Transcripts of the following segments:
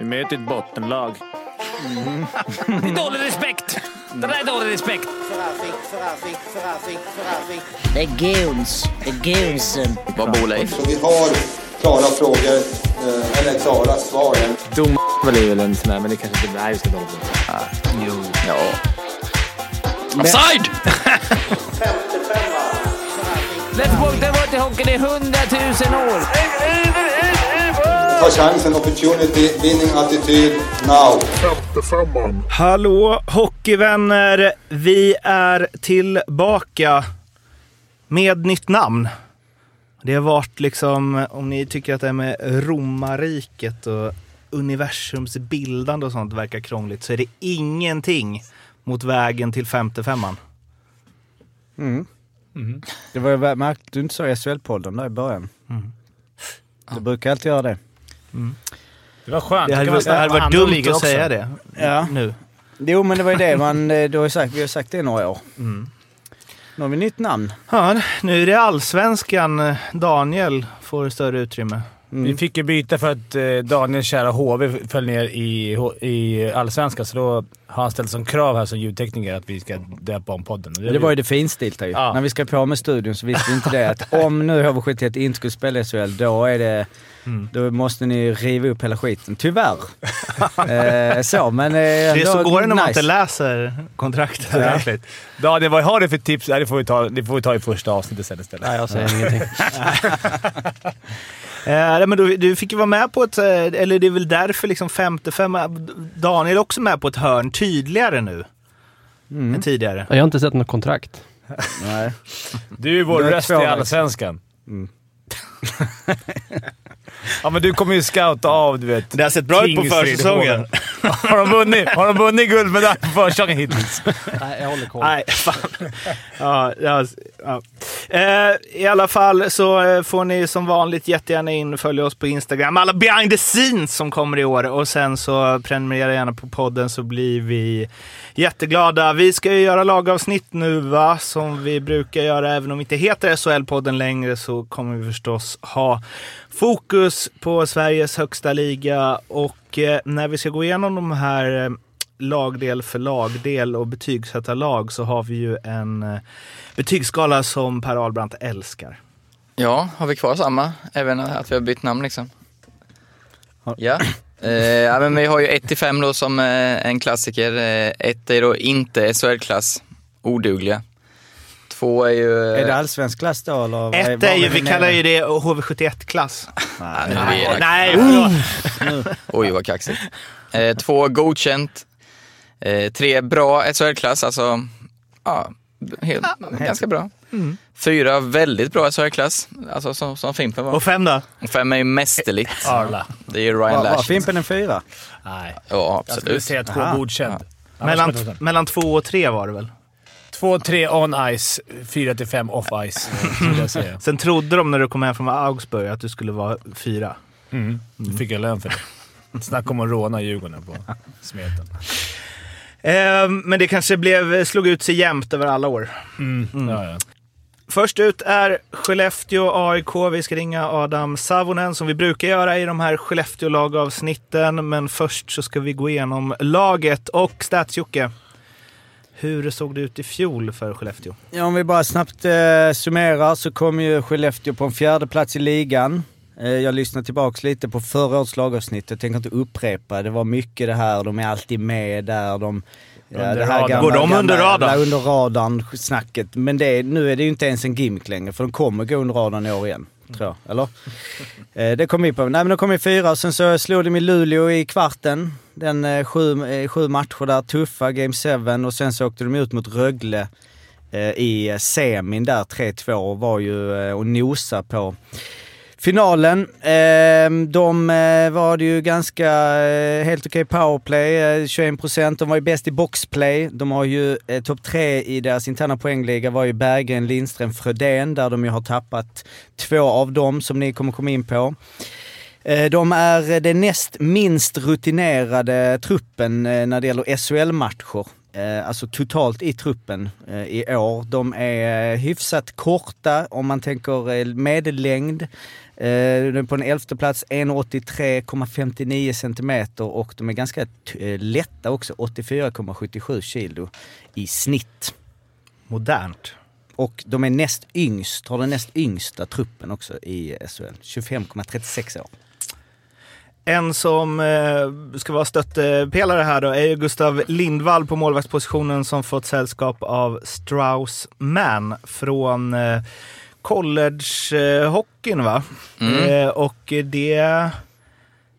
Vi möter ett bottenlag. Det är dålig respekt! Det där är dålig respekt. Det är goons. Det är goonsen. Vad bor Leif? Så vi har klara frågor, eh, eller klara svar. Dom är väl en sån där, men det kanske inte är just det. Jo. Ja. Offside! Let's walk the water hockey i hundratusen år. Ta chansen, opportunity, winning attityd, now. Hallå hockeyvänner! Vi är tillbaka med nytt namn. Det har varit liksom, om ni tycker att det här med romarriket och universums bildande och sånt verkar krångligt så är det ingenting mot vägen till femte femman. Det var ju märkligt du inte sa SHL-podden där i början. Du brukar alltid göra det. Det var skönt. Det hade, det hade varit dumt att också. säga det Ja. nu. Jo men det var ju det man, eh, du har ju sagt, vi har sagt det i några år. Nu har vi nytt namn. Ja, nu är det allsvenskan. Daniel får större utrymme. Vi fick ju byta för att eh, Daniels kära HV föll ner i, i Allsvenskan, så då har han ställt som krav här som ljudtekniker att vi ska döpa om podden. Och Det var ju det finstilta ju. Ja. När vi skrev på med studion så visste vi inte det att om nu HV71 inte skulle spela i SHL, då är det... Då måste ni riva upp hela skiten. Tyvärr. eh, så, men... Eh, Det är så ändå går det när man nice. inte läser kontraktet ordentligt. Daniel, vad har du för tips? Nej, det, får vi ta, det får vi ta i första avsnittet sen istället. Nej, jag säger ingenting. Eh, men du, du fick ju vara med på ett, eh, eller det är väl därför liksom femte femma. Daniel är också med på ett hörn tydligare nu än tidigare. Jag har inte sett något kontrakt. Nej. Du är vår Du är röst i Allsvenskan. ja, men du kommer ju scouta av, du vet. Det har sett bra ut på försäsongen. Har, de vunnit, har de vunnit guldmedalj på försäsongen hittills? Nej, jag håller koll. Nej, fan. Ja, ja, ja. Eh, I alla fall så eh, får ni som vanligt jättegärna in och följa oss på Instagram. Alla behind the scenes som kommer i år. Och sen så prenumerera gärna på podden så blir vi jätteglada. Vi ska ju göra lagavsnitt nu va, som vi brukar göra. Även om vi inte heter SHL-podden längre så kommer vi förstås ha fokus på Sveriges högsta liga. Och eh, när vi ska gå igenom de här eh, lagdel för lagdel och betygsätta lag så har vi ju en eh, betygsskala som Per Ahlbrandt älskar. Ja, har vi kvar samma? Även att vi har bytt namn liksom? Ja. Eh, ja men vi har ju 1 till 5 då som eh, en klassiker. 1 är då inte SHL-klass, odugliga. 2 är ju... Är det allsvensk klass då eller? Ett är ju, vi kallar ju det HV71-klass. Ja, nu är det- Nej, förlåt. Oj, vad kaxigt. Eh, två godkänt. Eh, tre bra SHL-klass, alltså ja, helt, ganska bra. Fyra väldigt bra SHL-klass, alltså som, som Fimpen var. Och fem då? Och fem är ju mästerligt. Arla. Det är ju Ryan Var, var Lash. Fimpen en fyra? Nej. Ja, Jag skulle absolut. säga två godkänd. Annars Mellan, mellan två och tre var det väl? Två, tre on ice, fyra till fem off ice. eh, jag säga. Sen trodde de när du kom hem från Augsburg att du skulle vara fyra. Mm. Då fick jag lön för det. Snacka om att råna Djurgården på smeten. Eh, men det kanske blev, slog ut sig jämnt över alla år. Ja, ja. Först ut är Skellefteå AIK. Vi ska ringa Adam Savonen som vi brukar göra i de här Skellefteå-lagavsnitten. Men först så ska vi gå igenom laget och stats -Jocke. Hur såg det ut i fjol för Skellefteå? Ja, om vi bara snabbt eh, summerar så kom ju Skellefteå på en fjärde plats i ligan. Eh, jag lyssnade tillbaks lite på förra årets lagavsnitt. Jag tänker inte upprepa. Det var mycket det här, de är alltid med där. De, ja, Under det här radarn. Går de under radarn? Ja, under radarn snacket. Men det, nu är det ju inte ens en gimmick längre för de kommer gå under radarn i år igen. Tror jag, eller? Eh, det kom vi på. Nej men de kom i fyra och sen så slog de i Luleå i kvarten. Den eh, sju, eh, sju matcher där, tuffa, Game 7 och sen så åkte de ut mot Rögle eh, i eh, semin där, 3-2 och var ju eh, och nosa på finalen. Ehm, eh, de var det ju ganska eh, helt okej powerplay, eh, 21%. De var ju bäst i boxplay. De har ju eh, topp tre i deras interna poängliga var ju Berggren, Lindström, Frödén där de ju har tappat två av dem som ni kommer komma in på. Eh, De är eh, den näst minst rutinerade truppen eh, när det gäller SHL-matcher. Eh, alltså totalt i truppen eh, i år. De är hyfsat korta om man tänker medellängd. Eh, på en elfte plats, 1,83,59 centimeter och de är ganska eh, lätta också, 84,77 kilo i snitt. Modernt. Och de är näst yngst, har den näst yngsta truppen också i SHL. 25,36 år. En som eh, ska vara stöttepelare här då är ju Gustav Lindvall på målvaktspositionen som fått sällskap av Strauss Mann från eh, collegehockeyn va? Eh, och det...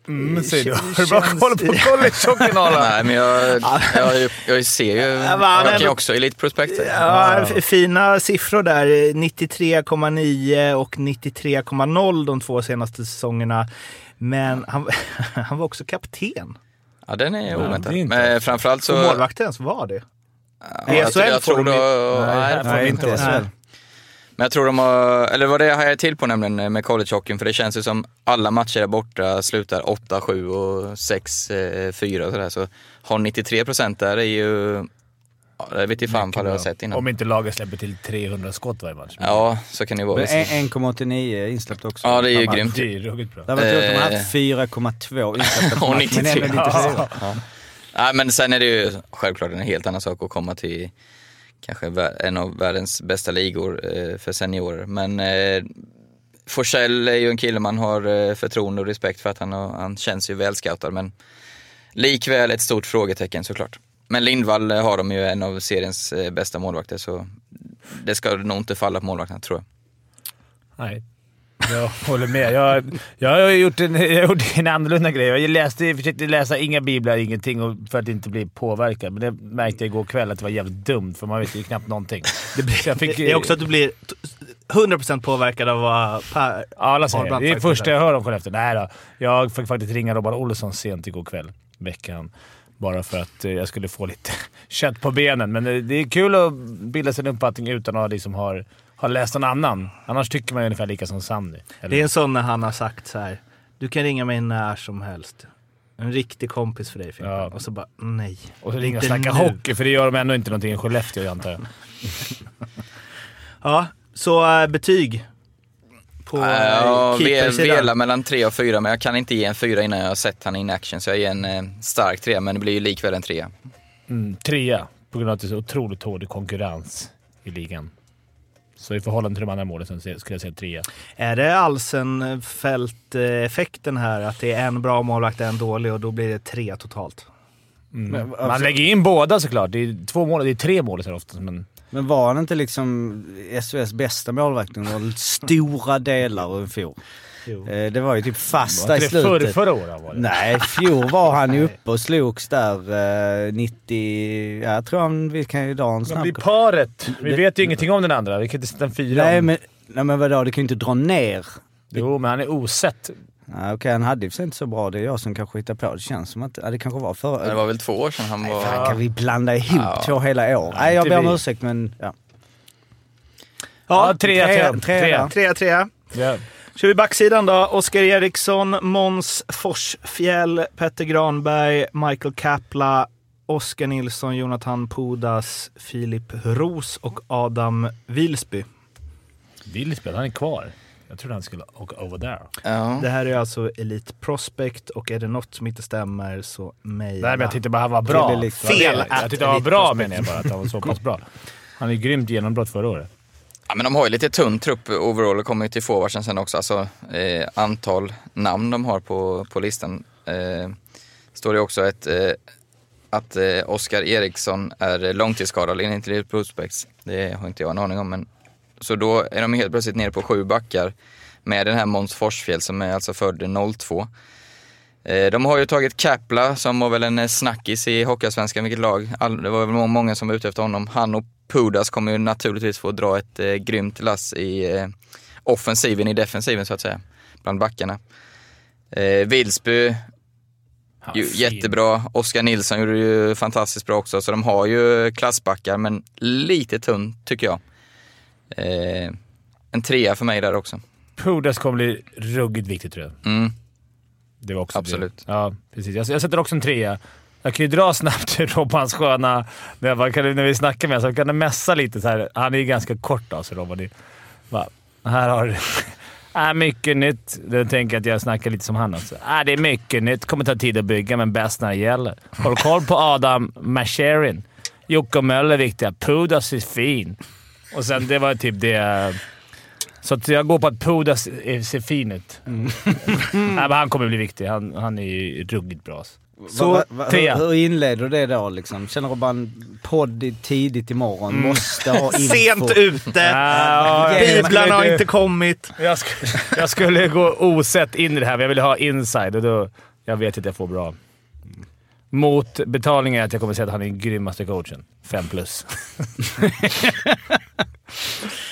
Mm, säger du. Har du bara känns- koll på collegehockeyn? Nej, men jag, jag, jag ser ju, jag ju också Elite Prospector. Ja, fina siffror där. 93,9 och 93,0 de två senaste säsongerna. Men han, han var också kapten. Ja, den är oväntad. det är inte Men framförallt så... Så målvakten ens var det. Ja, jag, jag får tror de då, ju- nej, Nej, Nej, inte. SHL. Men jag tror de har, eller vad det jag hajade till på nämligen med collegehockeyn, för det känns ju som alla matcher där borta slutar 8-7 och 6-4 och sådär. Så har 93 procent där är ju, ja, det vet inte fan vad jag har sett innan. Om inte laget släpper till 300 skott varje match. Ja, så kan det ju vara. Men en- 1,89 insläppt också. Ja, det är ju grymt. Det är ruggigt bra. Det roligt om man Eh. haft 4,2 insläppta per Och match, men 93. ändå 94. Ja. Nej, men sen är det ju självklart en helt annan sak att komma till kanske en av världens bästa ligor eh, för seniorer. Men eh, Forsell är ju en kille man har eh, förtroende och respekt för att han, har, han känns ju välscoutad. Men likväl ett stort frågetecken såklart. Men Lindvall har de ju en av seriens bästa målvakter så det ska nog inte falla på målvakterna tror jag. Nej, jag håller med. Jag, jag har gjort en, jag gjort en annorlunda grej. Jag läste, försökte läsa inga biblar, ingenting för att inte bli påverkad. Men det märkte jag igår kväll att det var jävligt dumt, för man vet ju knappt någonting. Det, blir, fick, Det är också att du blir t- 100% påverkad av vad Per... Alla säger det. Är det första jag hör om Skellefteå. Nej då. Jag fick faktiskt ringa Robban Olsson sent igår kväll. Veckan. Bara för att eh, jag skulle få lite kött på benen. Men eh, det är kul att bilda sig en uppfattning utan att liksom ha, ha läst någon annan. Annars tycker man ju ungefär lika som Sandy. Eller? Det är en sån när han har sagt så här. Du kan ringa mig när som helst. En riktig kompis för dig Fimpen. Ja. Och så bara, nej. Och så ringa och snacka nu. hockey, för det gör de ändå inte någonting i Skellefteå antar jag. Ja, så äh, betyg på äh, Ja, ve- keepersidan. vela mellan tre och fyra, men jag kan inte ge en fyra innan jag har sett han in action. Så jag ger en eh, stark tre, men det blir ju likväl en trea. Mm, trea, på grund av att det är så otroligt hård konkurrens i ligan. Så i förhållande till de andra målen så skulle jag säga trea. Är det Alsenfelt-effekten här? Att det är en bra målvakt en dålig och då blir det tre totalt? Mm. Men, Man alltså- lägger in båda såklart. Det är två mål, det är tre mål så ofta. Men Men var han inte liksom SHLs bästa målvakt under stora delar i fjol? Jo. Eh, Det var ju typ var fasta i inte det förr, slutet. förra året var det? Nej, fjol var han ju uppe och slogs där eh, 90... Ja, jag tror han, vi kan ju dra en snabb... blir paret? Vi Det- vet ju ingenting om den andra. Vi kan inte sätta en fyra. Nej men, nej men vadå, det kan ju inte dra ner. Jo, men han är osett. Okej, han hade ju inte så bra. Det är jag som kanske hittar på. Det känns som att ja, det kanske var förra... Det var väl två år sedan han var... Fan, kan vi blanda ihop Ja. två hela år? Nej, jag ber om ursäkt men ja. Ja, trea, trea. trea. Trea, trea. Ja. Kör vi backsidan då. Oskar Eriksson, Måns Forsfjäll, Petter Granberg, Michael Kapla, Oskar Nilsson, Jonathan Pudas, Filip Ros och Adam Wilsby. Wilsberg, han är kvar. Jag trodde han skulle åka over there. Ja. Det här är alltså Elite Prospect och är det något som inte stämmer så mejla. Nej, men jag tyckte bara han var bra. Fel Jag tyckte han var bra menar jag bara. Att han var så pass bra. Han är grymt genombrott förra året. Ja, men de har ju lite tunn trupp overall och kommer ju till forwardsen sen också. Alltså eh, antal namn de har på, på listan. Eh, står det också ett, eh, att eh, Oskar Eriksson är långtidsskadad enligt Elite Prospects. Det har inte jag en aning om. Men, så då är de helt plötsligt nere på sju backar med den här Måns Forsfjäll som är alltså född 02. Eh, de har ju tagit Kapla som var väl en eh, snackis i Hockeyallsvenskan, vilket lag. Det var väl många som var ute efter honom. Han och Pudas kommer ju naturligtvis få dra ett eh, grymt lass i eh, offensiven, i defensiven så att säga, bland backarna. Eh, Wilsby, Han ju, jättebra. Oskar Nilsson gjorde ju fantastiskt bra också, så de har ju klassbackar, men lite tunn tycker jag. Eh, en trea för mig där också. Pudas kommer bli ruggigt viktigt tror jag. Mm. Det var också Absolut. Det. Ja, precis. Jag, jag sätter också en trea. Jag kan ju dra snabbt till Robbans sköna... Bara, när vi snackar med honom så kan jag messa lite så här. Han är ju ganska kort alltså, Robban. Bara, här har du... Äh, mycket nytt. Då tänker jag att jag snackar lite som han också. Äh, det är mycket nytt. kommer ta tid att bygga, men bäst när det gäller. Håll koll på Adam Masherin. Jocke och Möller är viktiga. Pudas är fin. Och sen, det var typ det... Så jag går på att Pudas ser fin ut. Nej, men han kommer bli viktig. Han, han är ju ruggigt bra. alltså. Så, Va- va- trea. hur, hur inleder du det då liksom? Känner du bara en podd tidigt imorgon, Mm. måste ha info? Sent ute! Jag Biblarna har skulle- inte kommit. Jag, sk- jag skulle gå osett in i det här, men jag ville ha inside och då... Jag vet att jag får bra. Mot betalningen är att jag kommer säga att han är den grymmaste coachen. Fem plus.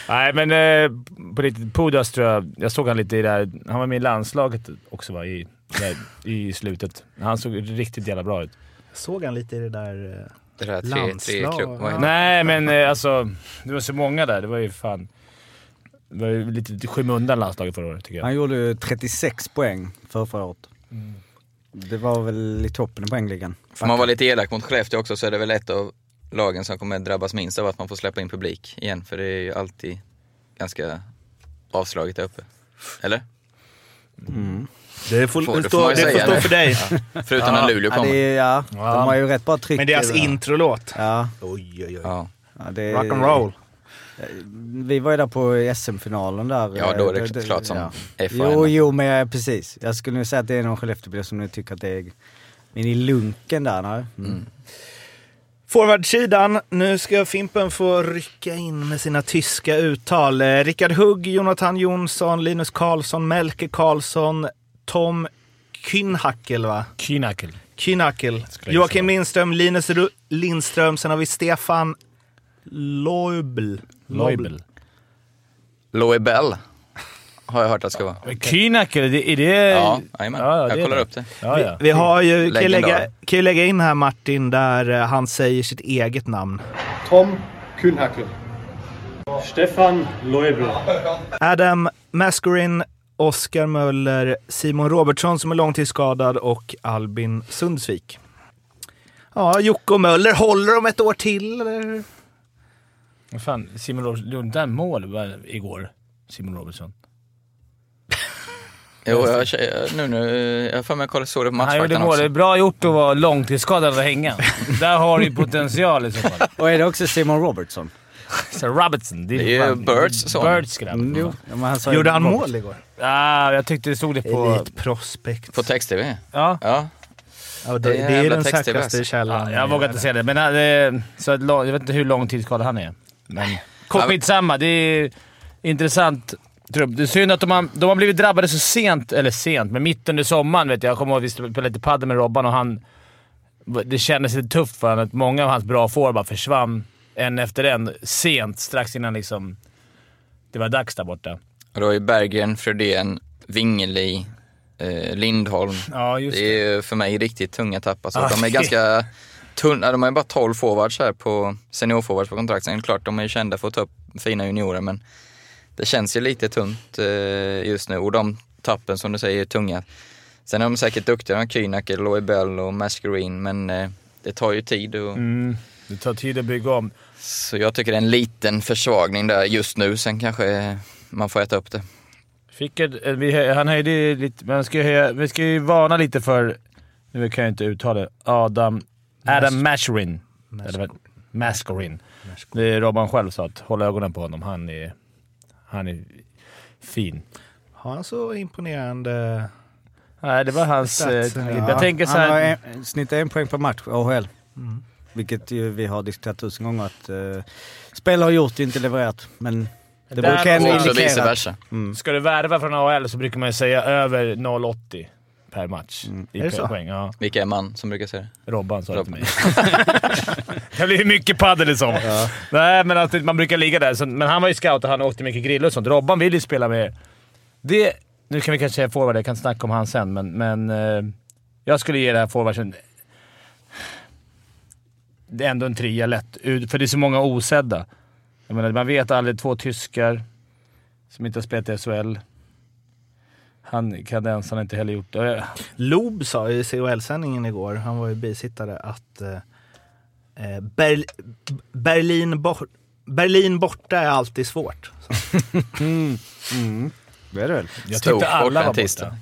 Nej, men eh, på riktigt. Pudas tror jag... Jag såg han lite i det här... Han var med i landslaget också va? I, där, i slutet. Han såg riktigt jävla bra ut. Såg han lite i det där... eh, Det där tre, tre Landslag, klubb? Nej, men eh, alltså... Det var så många där. Det var ju fan... Det var ju lite skymundan landslaget förra året tycker jag. Han gjorde ju 36 poäng för förra året. Mm. Det var väl i toppen i poängligan. Får man vara lite elak mot Skellefteå också så är det väl ett av lagen som kommer drabbas minst av att man får släppa in publik igen. För det är ju alltid ganska avslaget där uppe. Eller? Det får, Får- det stå, det får stå nu. för dig. Förutom när Luleå Ja, kommer. det är, ja, de har ju rätt bra tryck Men deras introlåt. Ja, Oj, oj, oj. Ja. ja, det är, Rock'n'roll. Vi var ju där på SM-finalen där. ja, då är det klart som ja. Jo, jo, men ja, precis. Jag skulle nog säga att det är någon Skellefteåbo som nu tycker att det är... Men i lunken där, nej. Mm. Forwardsidan. Nu ska Fimpen få rycka in med sina tyska uttal. Eh, Rickard Hugg, Jonathan Jonsson, Linus Karlsson, Melke Karlsson, Tom Kynhackel, va? Kynhackel. Jag Joakim. Lindström, Linus Ru- Lindström. Sen har vi Stefan Loibl. Loibel. Loibel har jag hört att det ska vara. Kynakel, är det... Är det Ja, jajamän. Ja, ja, jag kollar det. upp det. Ja, ja. Vi har ju, kan ju, lägga, kan ju lägga in här Martin, där eh, han säger sitt eget namn. Tom Kühnhackel. Stefan Loibel. Adam Mascarin, Oskar Möller, Simon Robertsson som är långtidsskadad och Albin Sundsvik. Ja, Jocke och Möller, håller de ett år till? Eller? Vad fan, Simon Robertsson gjorde inte mål igår? Simon Robertson. Jo, jag, nu, nu, jag för mig att jag såg det på Han gjorde matchfaktan mål. Det är också. bra gjort att vara långtidsskadad och hänga. Där har du ju potential i så fall. Och är det också Simon Robertson? Robertson. Det är ju fan- Birds son. Birds grabb. Mm, jo. Ja, men han Gjorde han mål igår? Ah, jag tyckte det stod det på... Elite Prospect. På text-tv. Ja. Ja. Ja, det, Det är det är den säkraste alltså. källan. ja jag vågar inte säga det, men eh, så att, lång- jag vet inte hur lång tid skadad han är. Men kort, skitsamma. Det är intressant trupp. Det är synd att de har, de har blivit drabbade så sent, eller sent, men mitt under sommaren vet jag. Jag kommer ihåg att vi spelade lite padel med Robban och han... Det kändes lite tufft för honom att många av hans bra får bara försvann en efter en sent, strax innan liksom det var dags där borta. Och då är ju Berggren, Fredén, Wingeli, eh, Lindholm. Ja, just det är för mig riktigt tunga tapp. Alltså, Ah, de är ganska tunna. De har ju bara 12 forwards här på seniorforwards på kontrakt. Sen är det klart, de är ju kända för att ta upp fina juniorer, men det känns ju lite tunt eh, just nu. Och de tappen som du säger är tunga. Sen är de säkert duktiga, de har Kühnacke, Loibel och Mascarine, men eh, det tar ju tid. Och, Mm, det tar tid att bygga om. Så jag tycker det är en liten försvagning där just nu. Sen kanske man får äta upp det. Fick ett, eh, vi, han höjde lite, men ska ju höja, vi ska ju varna lite för, nu kan jag inte uttala det, Adam, Adam vad- Mascarin. Det är Robban själv sa att håll ögonen på honom. Han är, han är fin. Har han så imponerande... Nej, det var hans... eh, Stats, ja. jag tänker så Han har här, en, snittar en poäng per match, AHL. Mm. Vilket ju vi har diskuterat tusen gånger att uh, spelare har gjort, inte levererat. Men det Där brukar ändå också indikera... vice att- versa. Mm. ska du värva från AHL så brukar man ju säga över 0,80 per match. I Är poäng. Ja. Vilka är man som brukar säga det? Robban sa det till mig. det blir mycket padel i sommar. Nej, men att man brukar ligga där. Så, men han var ju scout och han åkte mycket grill och sånt. Robban vill ju spela med... Det, nu kan vi kanske säga forward, jag kan snacka om han sen, men, men eh, jag skulle ge det här forwardsen... Det är ändå en trea lätt, ut- för det är så många osedda. Jag menar, man vet aldrig. Två tyskar som inte har spelat i SHL. Han kanadensaren har inte heller gjort det. Loob sa i CHL-sändningen igår, han var ju bisittare, att eh, eh, Ber Berlin, bor Berlin borta är alltid svårt. Det är det väl? Jag Stor tyckte alla var borta.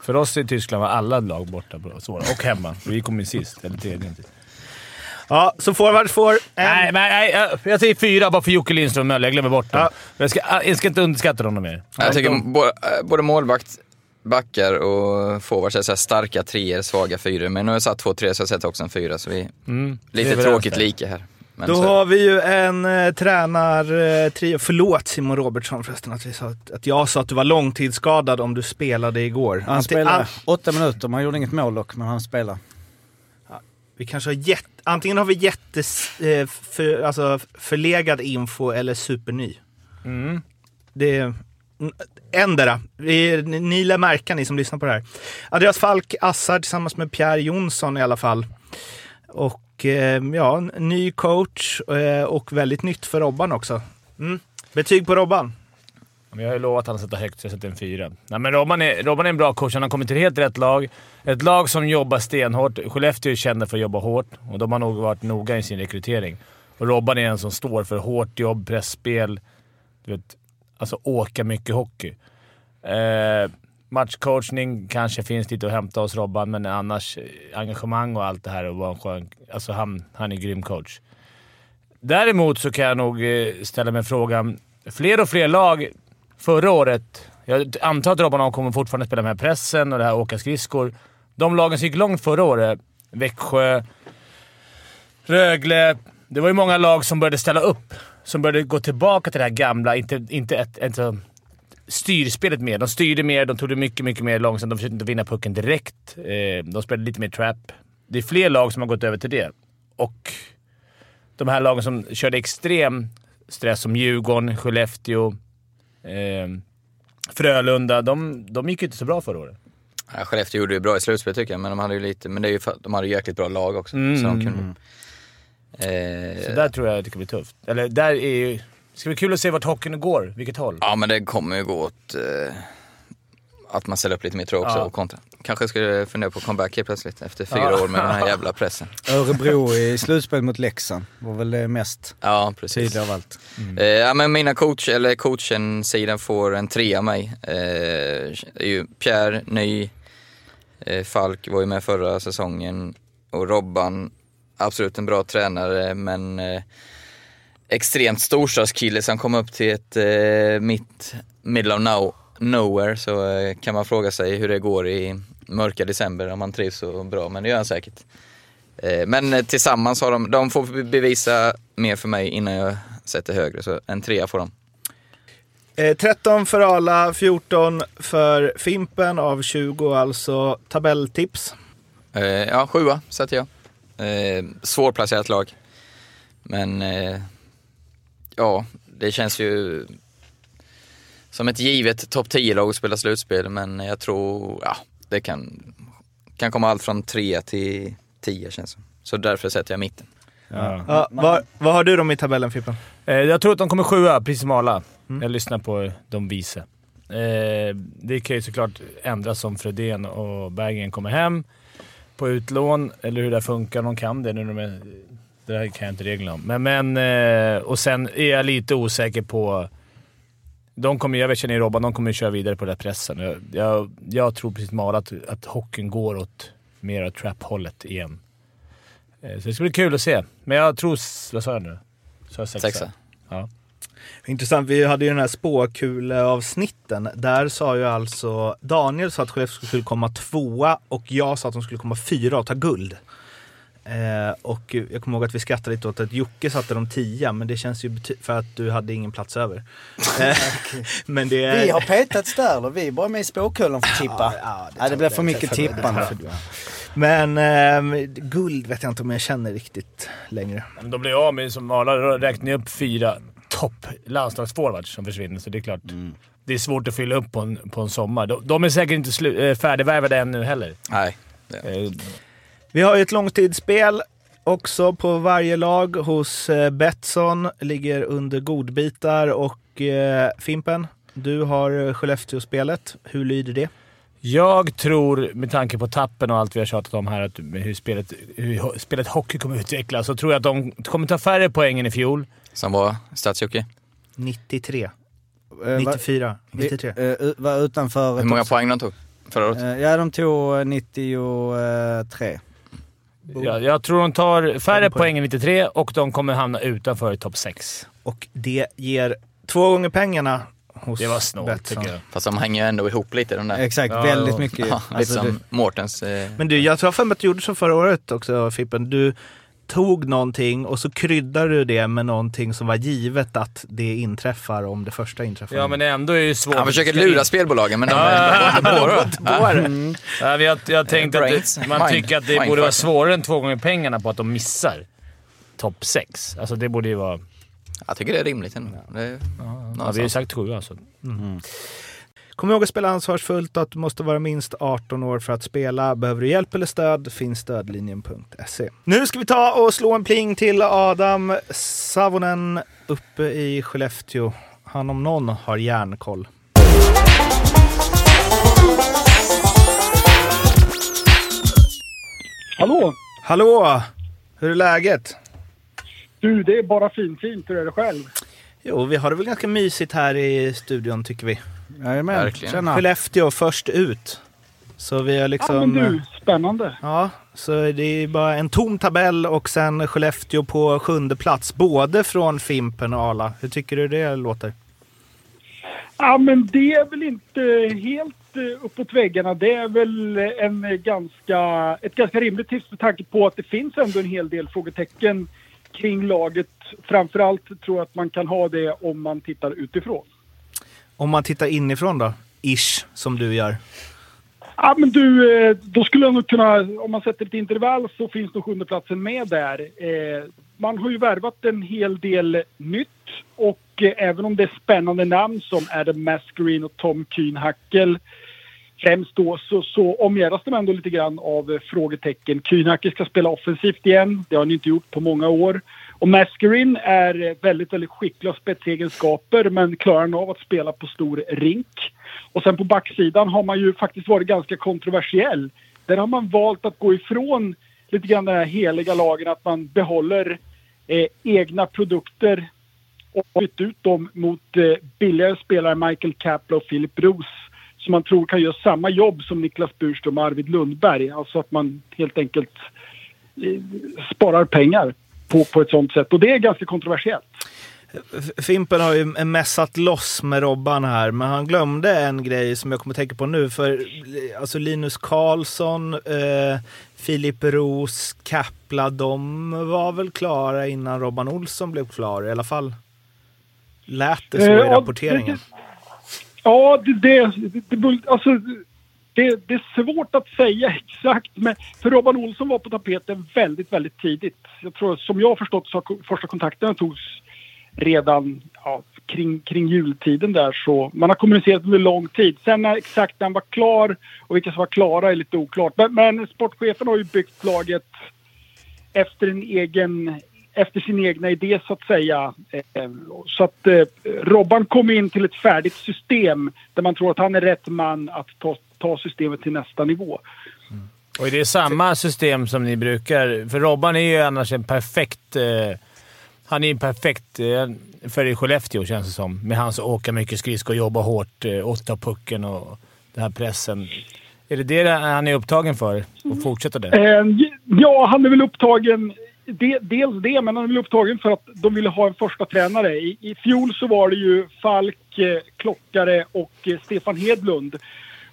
För oss i Tyskland var alla lag borta på svåra. Och hemma. Vi kom ju sist, eller tredje. Ja, så forwards får en... Nej, men, nej, jag- jag säger fyra bara för Jocke Lindström Möller. Jag glömmer bort dem. Ja. Jag, ska, jag ska inte underskatta dem mer. Jag tycker de, bo- äh, både målvakt, backar och forwards är så starka treor, svaga fyror. Men nu har jag satt två tre så jag sätter också en fyra. Så vi mm, lite tråkigt det. lika här. Men Då så, har vi ju en eh, tränartrio. Förlåt Simon Robertsson förresten att, vi sa att, att jag sa att du var långtidsskadad om du spelade igår. Han Anti- spelade an- åtta minuter, man gjorde inget mål dock, men han spelar. Vi kanske har jätt, antingen har vi jättes, eh, för, alltså förlegad info eller superny. Mm. Det ändera. Vi, ni, lär märka, ni som lyssnar på det här. Andreas Falk assar tillsammans med Pierre Jonsson i alla fall. Och eh, ja, ny coach eh, och väldigt nytt för Robban också. Mm. Betyg på Robban? Men jag har ju lovat att han sätta högt, så jag sätter en fyra. Nej, men Robban är, Robban är en bra coach. Han har kommit till helt rätt lag. Ett lag som jobbar stenhårt. Skellefteå är kända för att jobba hårt och de har nog varit noga i sin rekrytering. Och Robban är en som står för hårt jobb, pressspel, du vet, alltså åka mycket hockey. Eh, matchcoachning kanske finns lite att hämta hos Robban, men annars eh, engagemang och allt det här och vara en skön... Alltså han, han är en grym coach. Däremot så kan jag nog eh, ställa mig frågan. Fler och fler lag förra året, jag antar att Robban kommer fortfarande spela med pressen och det här åka skridskor. De lagen som gick långt förra året, Växjö, Rögle. Det var ju många lag som började ställa upp. Som började gå tillbaka till det här gamla, inte, inte ett, ett, ett styrspelet mer. De styrde mer, de tog det mycket, mycket mer långsamt. De försökte inte vinna pucken direkt. Eh, de spelade lite mer trap. Det är fler lag som har gått över till det. Och de här lagen som körde extrem stress, som Djurgården, Skellefteå, Frölunda, de, de gick ju inte så bra förra året. ja, Skellefteå gjorde det bra i slutspel tycker jag, men de hade ju lite, men det är ju för, att de hade ju jäkligt bra lag också. Mm. Så de kunde, eh, Så där tror jag det kan bli tufft. Eller där är ju... Det ska bli kul att se vart hockeyn går. Vilket håll. Ja, men det kommer ju gå åt eh, att man ställer upp lite mer tror jag också Ja. och kontra. Kanske skulle fundera på comeback helt plötsligt efter fyra Ja. år med den här jävla pressen. Örebro i slutspel mot Leksand var väl det mest Ja, tydliga av allt. Eh, ja, men mina coach, eller coachen-sidan får en trea av mig. Eh, Pierre, ny, eh, Falk var ju med förra säsongen och Robban, absolut en bra tränare men eh, extremt storstadskille som kom upp till ett eh, mitt, middle of now, nowhere så kan man fråga sig hur det går i mörka december om man trivs så bra, men det gör han säkert. Eh, men eh, tillsammans har de, de får bevisa mer för mig innan jag sätter högre, så en trea får de. Eh, 13 för Ala, 14 för Fimpen av 20 alltså tabelltips. Eh, ja, sjua sätter jag. Eh, svårplacerat lag. Men eh, ja, det känns ju som ett givet topp 10-lag att spela slutspel, men jag tror, ja, det kan, kan komma allt från 3 till 10 känns det Så därför sätter jag mitten. Ja. Ja, vad, vad har du dem i tabellen Fimpen? Eh, jag tror att de kommer sjua, precis som Arla. Jag lyssnar på de vise. Eh, det kan ju såklart ändras om Fredén och Berggren kommer hem på utlån, eller hur det funkar. De kan det nu när de är... Det här kan jag inte reglerna om. Men, men, eh, och sen är jag lite osäker på... De kommer, jag känner ju Robban, de kommer köra vidare på den där pressen. Jag, jag, jag tror precis som att, att hockeyn går åt mer åt trap-hållet igen. Eh, så det ska bli kul att se. Men jag tror... Vad sa jag nu? Sa jag sexa? Sexa. Ja. Intressant, vi hade ju den här spåkuleavsnitten. Där sa ju alltså Daniel sa att Skellefteå skulle komma tvåa och jag sa att de skulle komma fyra och ta guld. Eh, och jag kommer ihåg att vi skrattade lite åt att Jocke satte dem tia, men det känns ju för att du hade ingen plats över. Eh, men det är... Vi har petats där och vi är bara med i spåkulan för att tippa. Ja, Ja, det blir för mycket tippande. Men ehm, guld vet jag inte om jag känner riktigt längre. Men de blir av med, som Arla räknar upp, fyra topp landslagsforwards som försvinner, så det är klart. Det är svårt att fylla upp på en, på en sommar. De, de är säkert inte slu, eh, färdigvärvade ännu heller. Nej. Det. Vi har ju ett långtidsspel också på varje lag hos eh, Betsson. Ligger under godbitar och eh, Fimpen. Du har eh, Skellefteå-spelet. Hur lyder det? Jag tror, med tanke på tappen och allt vi har tjatat om här, att hur spelet, hur spelet hockey kommer utvecklas, så tror jag att de kommer ta färre poäng än i fjol. Som var Stadsjocke. 93. Eh, va- 94. 93. eh, var utanför... Hur många poäng de tog förra året? Eh, Ja, de tog eh, 93. Jag, jag tror de tar färre poäng. poäng än 93 och de kommer hamna utanför topp 6. Och det ger två gånger pengarna hos Det var snålt Betsson. tycker jag. Fast de hänger ju ändå ihop lite de där. Exakt, Ja, väldigt ja. mycket. Ja, lite Alltså, som det- Mårtens... Eh, Men du, jag tror för mig att du gjorde så förra året också Fippen. Du tog någonting och så kryddade du det med någonting som var givet att det inträffar om det första inträffar. Ja, men ändå är det ju svårt. han försöker lura in- spelbolagen men de Ja, är inte på det. Mm. Jag, jag tänkte att det, man Mind. tycker att det Mind borde vara svårare än två gånger pengarna på att de missar topp 6. Alltså det borde ju vara... Jag tycker det är rimligt ändå. Det är, Ja, vi har ju sagt sju alltså. Kom ihåg att spela ansvarsfullt och att du måste vara minst 18 år för att spela. Behöver du hjälp eller stöd finns stödlinjen.se. Nu ska vi ta och slå en pling till Adam Savonen uppe i Skellefteå. Han om någon har järnkoll. Hallå! Hallå! Hur är läget? Du, det är bara fint, fint. Hur är det själv? Jo, vi har det väl ganska mysigt här i studion tycker vi. Jajamän, Verkligen. tjena. Skellefteå först ut. Så vi har Ja, liksom... men du, spännande. Ja, så det är bara en tom tabell och sen Skellefteå på sjunde plats. Både från Fimpen och Arla. Hur tycker du det låter? Ja, men det är väl inte helt eh, uppåt väggarna. Det är väl en eh, ganska, ett ganska rimligt tips med tanke på att det finns ändå en hel del frågetecken kring laget. Framförallt tror jag att man kan ha det om man tittar utifrån. Om man tittar inifrån då? Ish, som du gör. Ja, men du, eh, då skulle jag nog kunna, om man sätter ett intervall så finns nog sjundeplatsen med där. Eh, man har ju värvat en hel del nytt och eh, även om det är spännande namn som Adam Mascarine och Tom Kühnhackel främst då så, så omgärdas de ändå lite grann av frågetecken. Kühnhackel ska spela offensivt igen. Det har han inte gjort på många år. Och Mascarin är väldigt, väldigt skicklig av spetsegenskaper men klarar han av att spela på stor rink. Och sen på backsidan har man ju faktiskt varit ganska kontroversiell. Där har man valt att gå ifrån lite grann den här heliga lagen att man behåller eh, egna produkter och bytt ut dem mot eh, billigare spelare Michael Kapla och Philip Roos som man tror kan göra samma jobb som Niklas Burström och Arvid Lundberg. Alltså att man helt enkelt eh, sparar pengar på, på ett sånt sätt. Och det är ganska kontroversiellt. Fimpen har ju mässat loss med Robban här, men han glömde en grej som jag kommer att tänka på nu. För alltså Linus Karlsson, eh, Filip Roos, Kapla, de var väl klara innan Robban Olsson blev klar. I alla fall lät det så Eh, i ja, rapporteringen. Ja, det, det, det, det, alltså, det, det är svårt att säga exakt. Men för Robban Olsson var på tapeten väldigt, väldigt tidigt. Jag tror, som jag har förstått så första kontakterna togs redan ja, kring, kring jultiden där. Så man har kommunicerat under lång tid. Sen när, exakt när han var klar och vilka som var klara är lite oklart. Men, men sportchefen har ju byggt laget efter en egen efter sin egna idé så att säga. Eh, så att eh, Robban kom in till ett färdigt system där man tror att han är rätt man att ta, ta systemet till nästa nivå. Och det är samma system som ni brukar... För Robban är ju annars en perfekt... Eh, han är ju perfekt eh, för i Skellefteå känns det som. Med hans åka mycket skridskor, jobba hårt, eh, åtta pucken och den här pressen. Är det det han är upptagen för? Och fortsätta det? Eh, Ja, han är väl upptagen... De, dels det, men han är väl upptagen för att de ville ha en första tränare. I, I fjol så var det ju Falk, eh, Klockare och eh, Stefan Hedlund.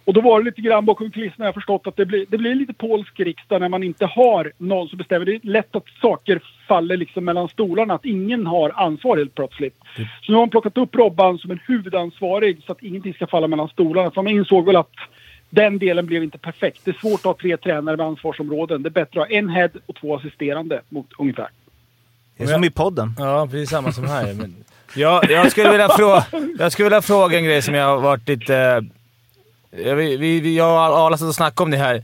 Och då var det lite grann bakom kulisserna. Jag har förstått att det blir, det blir lite polsk riksdag när man inte har någon som bestämmer. Det är lätt att saker faller liksom mellan stolarna. Att ingen har ansvar helt plötsligt. Så nu har man plockat upp Robban som en huvudansvarig så att ingenting ska falla mellan stolarna. För man insåg väl att den delen blev inte perfekt. Det är svårt att ha tre tränare med ansvarsområden. Det är bättre att ha en head och två assisterande mot ungefär. Det är som i podden. Ja, precis samma som här. Men jag, jag, skulle vilja fråga, jag skulle vilja fråga en grej som jag har varit lite... Jag, vi, vi, jag och Arla satt och snackade om det här.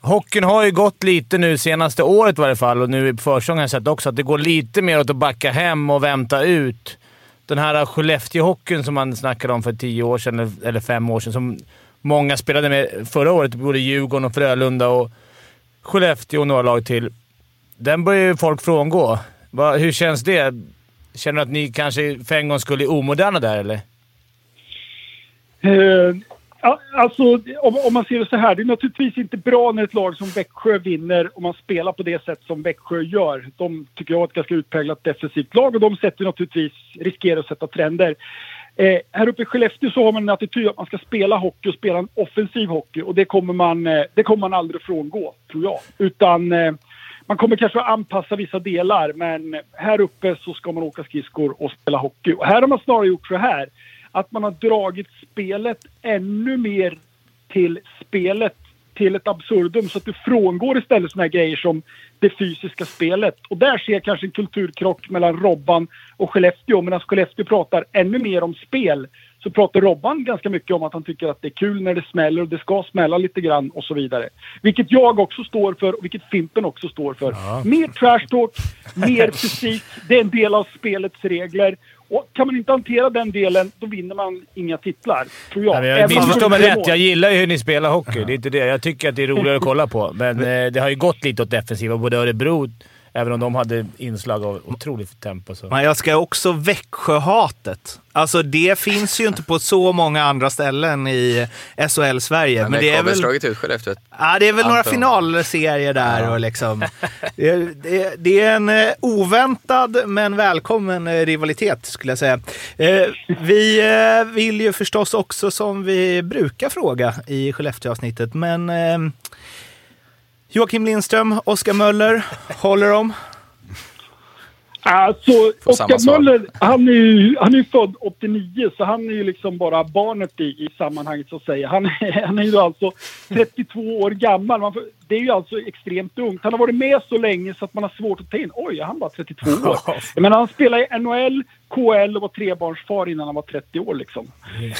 Hockeyn har ju gått lite nu senaste året i varje fall, och nu i försäsongen har jag sett också att det går lite mer åt att backa hem och vänta ut. den här Skellefteå-hockeyn som man snackade om för tio år sedan, eller- eller fem år sedan, som många spelade med förra året, både Djurgården och Frölunda och Skellefteå och några lag till. Den börjar ju folk frångå. Va, hur känns det? Känner du att ni kanske för en gång skulle är omoderna där, eller? Uh alltså, om, om man ser det så här. Det är naturligtvis inte bra när ett lag som Växjö vinner och man spelar på det sätt som Växjö gör. De tycker jag är ett ganska utpräglat defensivt lag och de sätter naturligtvis, riskerar att sätta trender. Eh, här uppe i Skellefteå så har man en attityd att man ska spela hockey och spela en offensiv hockey och det kommer man, eh, det kommer man aldrig frångå, tror jag. Utan eh, man kommer kanske att anpassa vissa delar men här uppe så ska man åka skridskor och spela hockey. Och här har man snarare gjort så här att man har dragit spelet ännu mer till spelet till ett absurdum så att du frångår istället såna här grejer som det fysiska spelet. Och där ser jag kanske en kulturkrock mellan Robban och Skellefteå. Medan Skellefteå pratar ännu mer om spel så pratar Robban ganska mycket om att han tycker att det är kul när det smäller och det ska smälla lite grann och så vidare. Vilket jag också står för och vilket Fimpen också står för. Mer trash talk, mer fysik. Det är en del av spelets regler. Och kan man inte hantera den delen, då vinner man inga titlar, tror jag. Nej, jag missförstår mig rätt. Jag gillar ju hur ni spelar hockey. Det är inte det. Jag tycker att det är roligare att kolla på. Men eh, det har ju gått lite åt defensiva. Både Örebro, även om de hade inslag av otroligt tempo. Så. Men jag ska också Växjöhatet. Alltså det finns ju inte på så många andra ställen i SHL-Sverige. Men, Men det är väl... slagit ut Skellefteå. ja, det är väl några Anton. finalserier där. Och liksom, det, är- det, det är en eh, oväntad men välkommen eh, rivalitet skulle jag säga. Eh, vi vill ju förstås också som vi brukar fråga i Skellefteå-avsnittet, men Joakim Lindström, Oskar Möller, håller de? Alltså, Oskar. Möller, han är ju han är född 89 så han är ju liksom bara barnet i, i sammanhanget så att säga. Han, är- han är ju alltså 32 år gammal. Man får, det är ju alltså extremt ungt. Han har varit med så länge så att man har svårt att ta in. Oj, han var 32 år. Jag menar, han spelade i NHL, KL och var trebarnsfar innan han var 30 år liksom.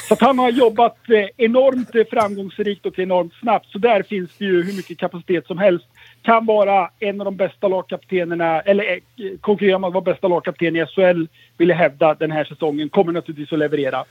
Så att han har jobbat eh, enormt framgångsrikt och enormt snabbt. Så där finns det ju hur mycket kapacitet som helst. Kan vara en av de bästa lagkaptenerna, eller eh, konkurrera med att vara bästa lagkapten i SHL, vill jag hävda den här säsongen. Kommer naturligtvis att leverera.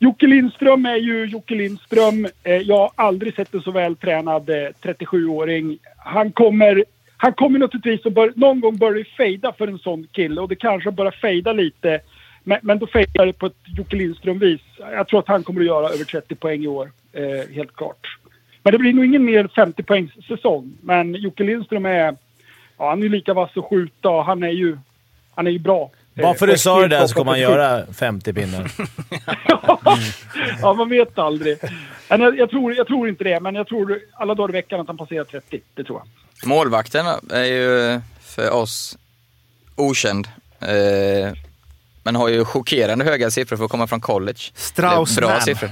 Jocke Lindström är ju Jocke Lindström. Eh, jag har aldrig sett en så vältränad eh, 37-åring. Han kommer, han kommer naturligtvis att bör, någon gång börja fejda för en sån kille och det kanske börjar fejda lite. Men, men då fejdar det på ett Jocke Lindström-vis. Jag tror att han kommer att göra över 30 poäng i år. Eh, helt klart. Men det blir nog ingen mer 50 poängs säsong. Men Jocke Lindström är, ja, han är lika vass att skjuta och han är ju, han är ju bra. Bara för du sa det där så kommer han göra 50 pinnar. ja, man vet aldrig. Men jag, jag, tror, jag tror inte det, men jag tror alla dagar i veckan att han passerar 30. Det tror jag. Målvakten är ju för oss okänd. Eh, men har ju chockerande höga siffror för att komma från college. Strauss Bra man. siffror.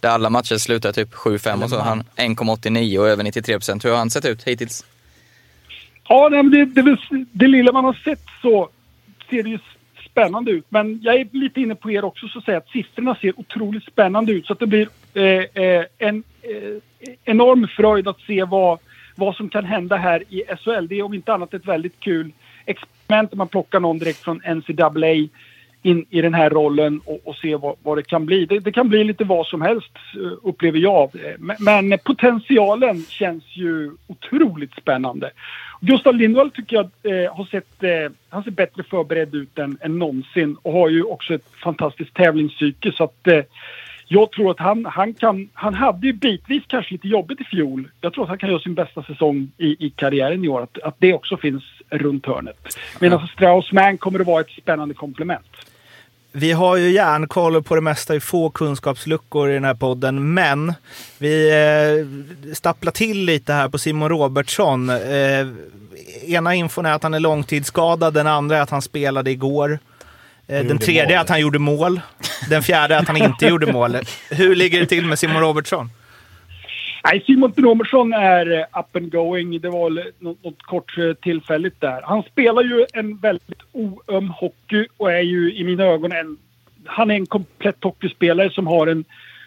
Där alla matcher slutar typ 7-5 och så. Han 1,89 och över 93 procent. Hur har han sett ut hittills? Ja, nej, men det, det, det lilla man har sett så ser det ju spännande ut. Men jag är lite inne på er också så att säga att siffrorna ser otroligt spännande ut. Så att det blir eh, eh en eh, enorm fröjd att se vad, vad som kan hända här i SHL. Det är om inte annat ett väldigt kul experiment om man plockar någon direkt från NCAA in i den här rollen och, och se vad, vad det kan bli. Det, det kan bli lite vad som helst eh, upplever jag. Eh, Men, men potentialen känns ju otroligt spännande. Gustav Lindvall tycker jag eh, har sett eh, han ser bättre förberedd ut än, än någonsin och har ju också ett fantastiskt tävlingspsyke så att eh, jag tror att han, han kan, han hade ju bitvis kanske lite jobbigt i fjol. Jag tror att han kan göra sin bästa säsong i, i karriären i år. Att, att det också finns runt hörnet. Medan Strauss-Mann kommer att vara ett spännande komplement. Vi har ju järnkoll på det mesta i få kunskapsluckor i den här podden, men vi eh, stapplar till lite här på Simon Robertsson. Eh, ena infon är att han är långtidsskadad, den andra är att han spelade igår. Eh, den tredje är mål. att han gjorde mål. Den fjärde är att han inte gjorde mål. Hur ligger det till med Simon Robertsson? Nej, Simon Robertsson är eh, up and going. Det var väl något, något kort eh, tillfälligt där. Han spelar ju en väldigt oöm hockey och är ju i mina ögon en... Han är en komplett hockeyspelare som har en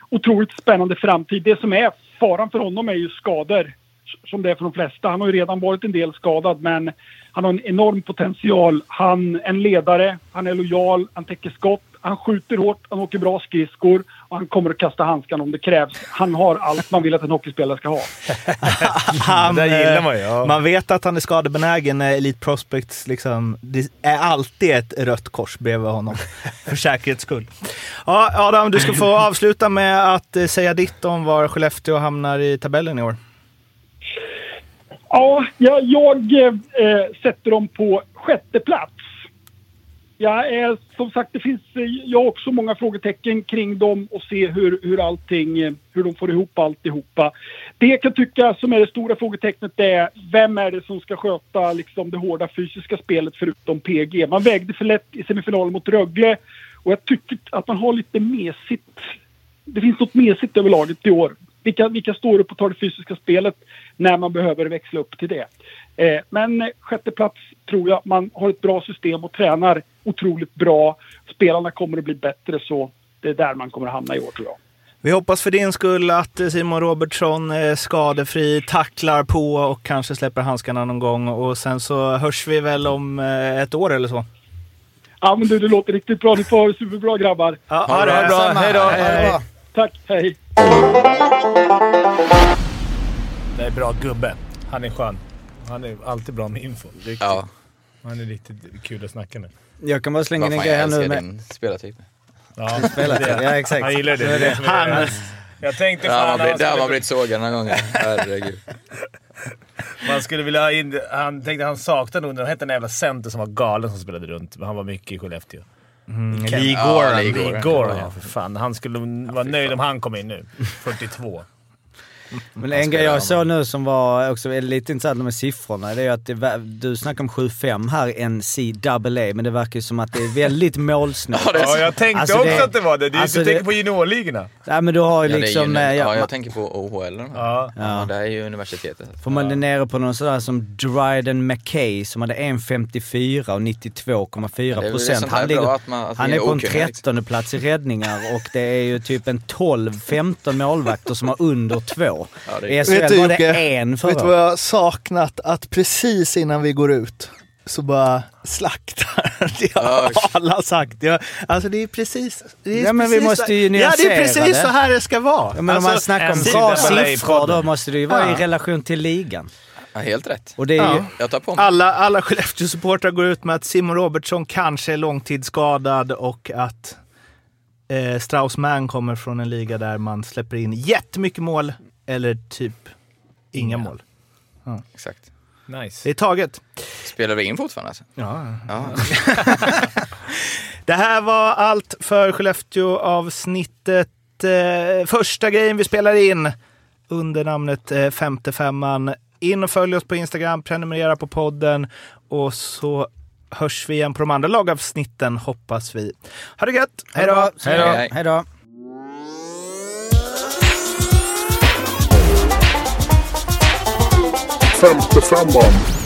otroligt spännande framtid. Det som är faran för honom är ju skador. Som det är för de flesta. Han har ju redan varit en del skadad men han har en enorm potential. Han är en ledare, han är lojal, han täcker skott, han skjuter hårt, han åker bra skridskor och han kommer att kasta handskan om det krävs. Han har allt man vill att en hockeyspelare ska ha. Han, Det gillar man ju, ja. Man vet att han är skadebenägen när Elite Prospects liksom, det är alltid ett rött kors bredvid honom. för säkerhets skull. Ja, Adam, du ska få avsluta med att eh, säga ditt om var Skellefteå hamnar i tabellen i år. Ja, jag, jag eh, sätter dem på sjätte plats. Jag är, som sagt, det finns eh, jag har också många frågetecken kring dem och se hur, hur allting, eh, hur de får ihop alltihopa. Det jag kan tycka som är det stora frågetecknet är vem är det som ska sköta liksom, det hårda fysiska spelet förutom PG? Man vägde för lätt i semifinalen mot Rögle och jag tycker att man har lite mesigt. Det finns något mesigt över laget i år. Vilka, vilka står upp och tar det fysiska spelet när man behöver växla upp till det? Eh, men eh, sjätte plats tror jag. Man har ett bra system och tränar otroligt bra. Spelarna kommer att bli bättre så det är där man kommer att hamna i år tror jag. Vi hoppas för din skull att eh, Simon Robertsson är skadefri, tacklar på och kanske släpper handskarna någon gång. Och sen så hörs vi väl om eh, ett år eller så. Ja men du, det låter riktigt bra. Ni får ha det superbra grabbar. Ja, ha det bra. Samma. Hej då. Ha det bra. Tack, hej! Det är bra gubbe. Han är skön. Han är alltid bra med info. Ja, Han är riktigt kul att snacka med. Jag kan bara slänga in en grej jag här nu med... din spelartyp. Ja, Spelat det. Ja, exakt. Han gillar det. det, Han- jag tänkte fan man blivit- det har han man skulle, blivit sågad några gånger. Herregud. man skulle vilja ha in... Han tänkte han saknade nog... Det hette en jävla center som var galen som spelade runt. Men han var mycket i Skellefteå. Lee Ja, Goran. Lee Lee Goran. Ja. För fan. Han skulle vara nöjd om han kom in nu. 42. Men en grej jag såg nu som var också lite intressant med siffrorna, det är att det, du snackar om 7-5 här, NCAA, men det verkar ju som att det är väldigt målsnålt. Ja, jag tänkte Alltså, också det- att det var det. är, alltså, du tänker det- på juniorligorna. Nej men du har ju liksom... eh, ja, ja, jag tänker på OHL. Ja. Ja. Det är ju universitetet. Får man det nere på någon sådär som Dryden McKay som hade 1,54 och 92,4 Ja, det är väl procent. Han, ligger, att man- att han är är på en okunniga, 13 plats i räddningar och det är ju typ en 12-15 målvakter som har under två. Ja, det I är- SHL Vet du, var det en Vet du vad jag har saknat? Att precis innan vi går ut så bara slaktar. Det har alla sagt. Jag, alltså det är precis... Det är Ja, men vi precis måste så- ju Ja, det nyansera är precis det. så här det ska vara. Ja, men om Alltså, man snackar om bra i siffror då måste det ju vara i Ja. relation till ligan. Ja, helt rätt. Och det är ju, Ja. Jag tar på mig. Alla, alla Skellefteå-supportrar går ut med att Simon Robertsson kanske är långtidsskadad och att eh, Strauss-Mann kommer från en liga där man släpper in jättemycket mål eller typ inga mål. Exakt. Nice. Det är taget. Spelar vi in fortfarande alltså? Ja. Ja. Det här var allt för Skellefteå-avsnittet. Eh, första grejen vi spelar in under namnet eh, Femte Femman. In och följ oss på Instagram, prenumerera på podden och så hörs vi igen på de andra lagavsnitten hoppas vi. Ha det gött! Hej då! Hej då! Hej. Hej då! Femte femman.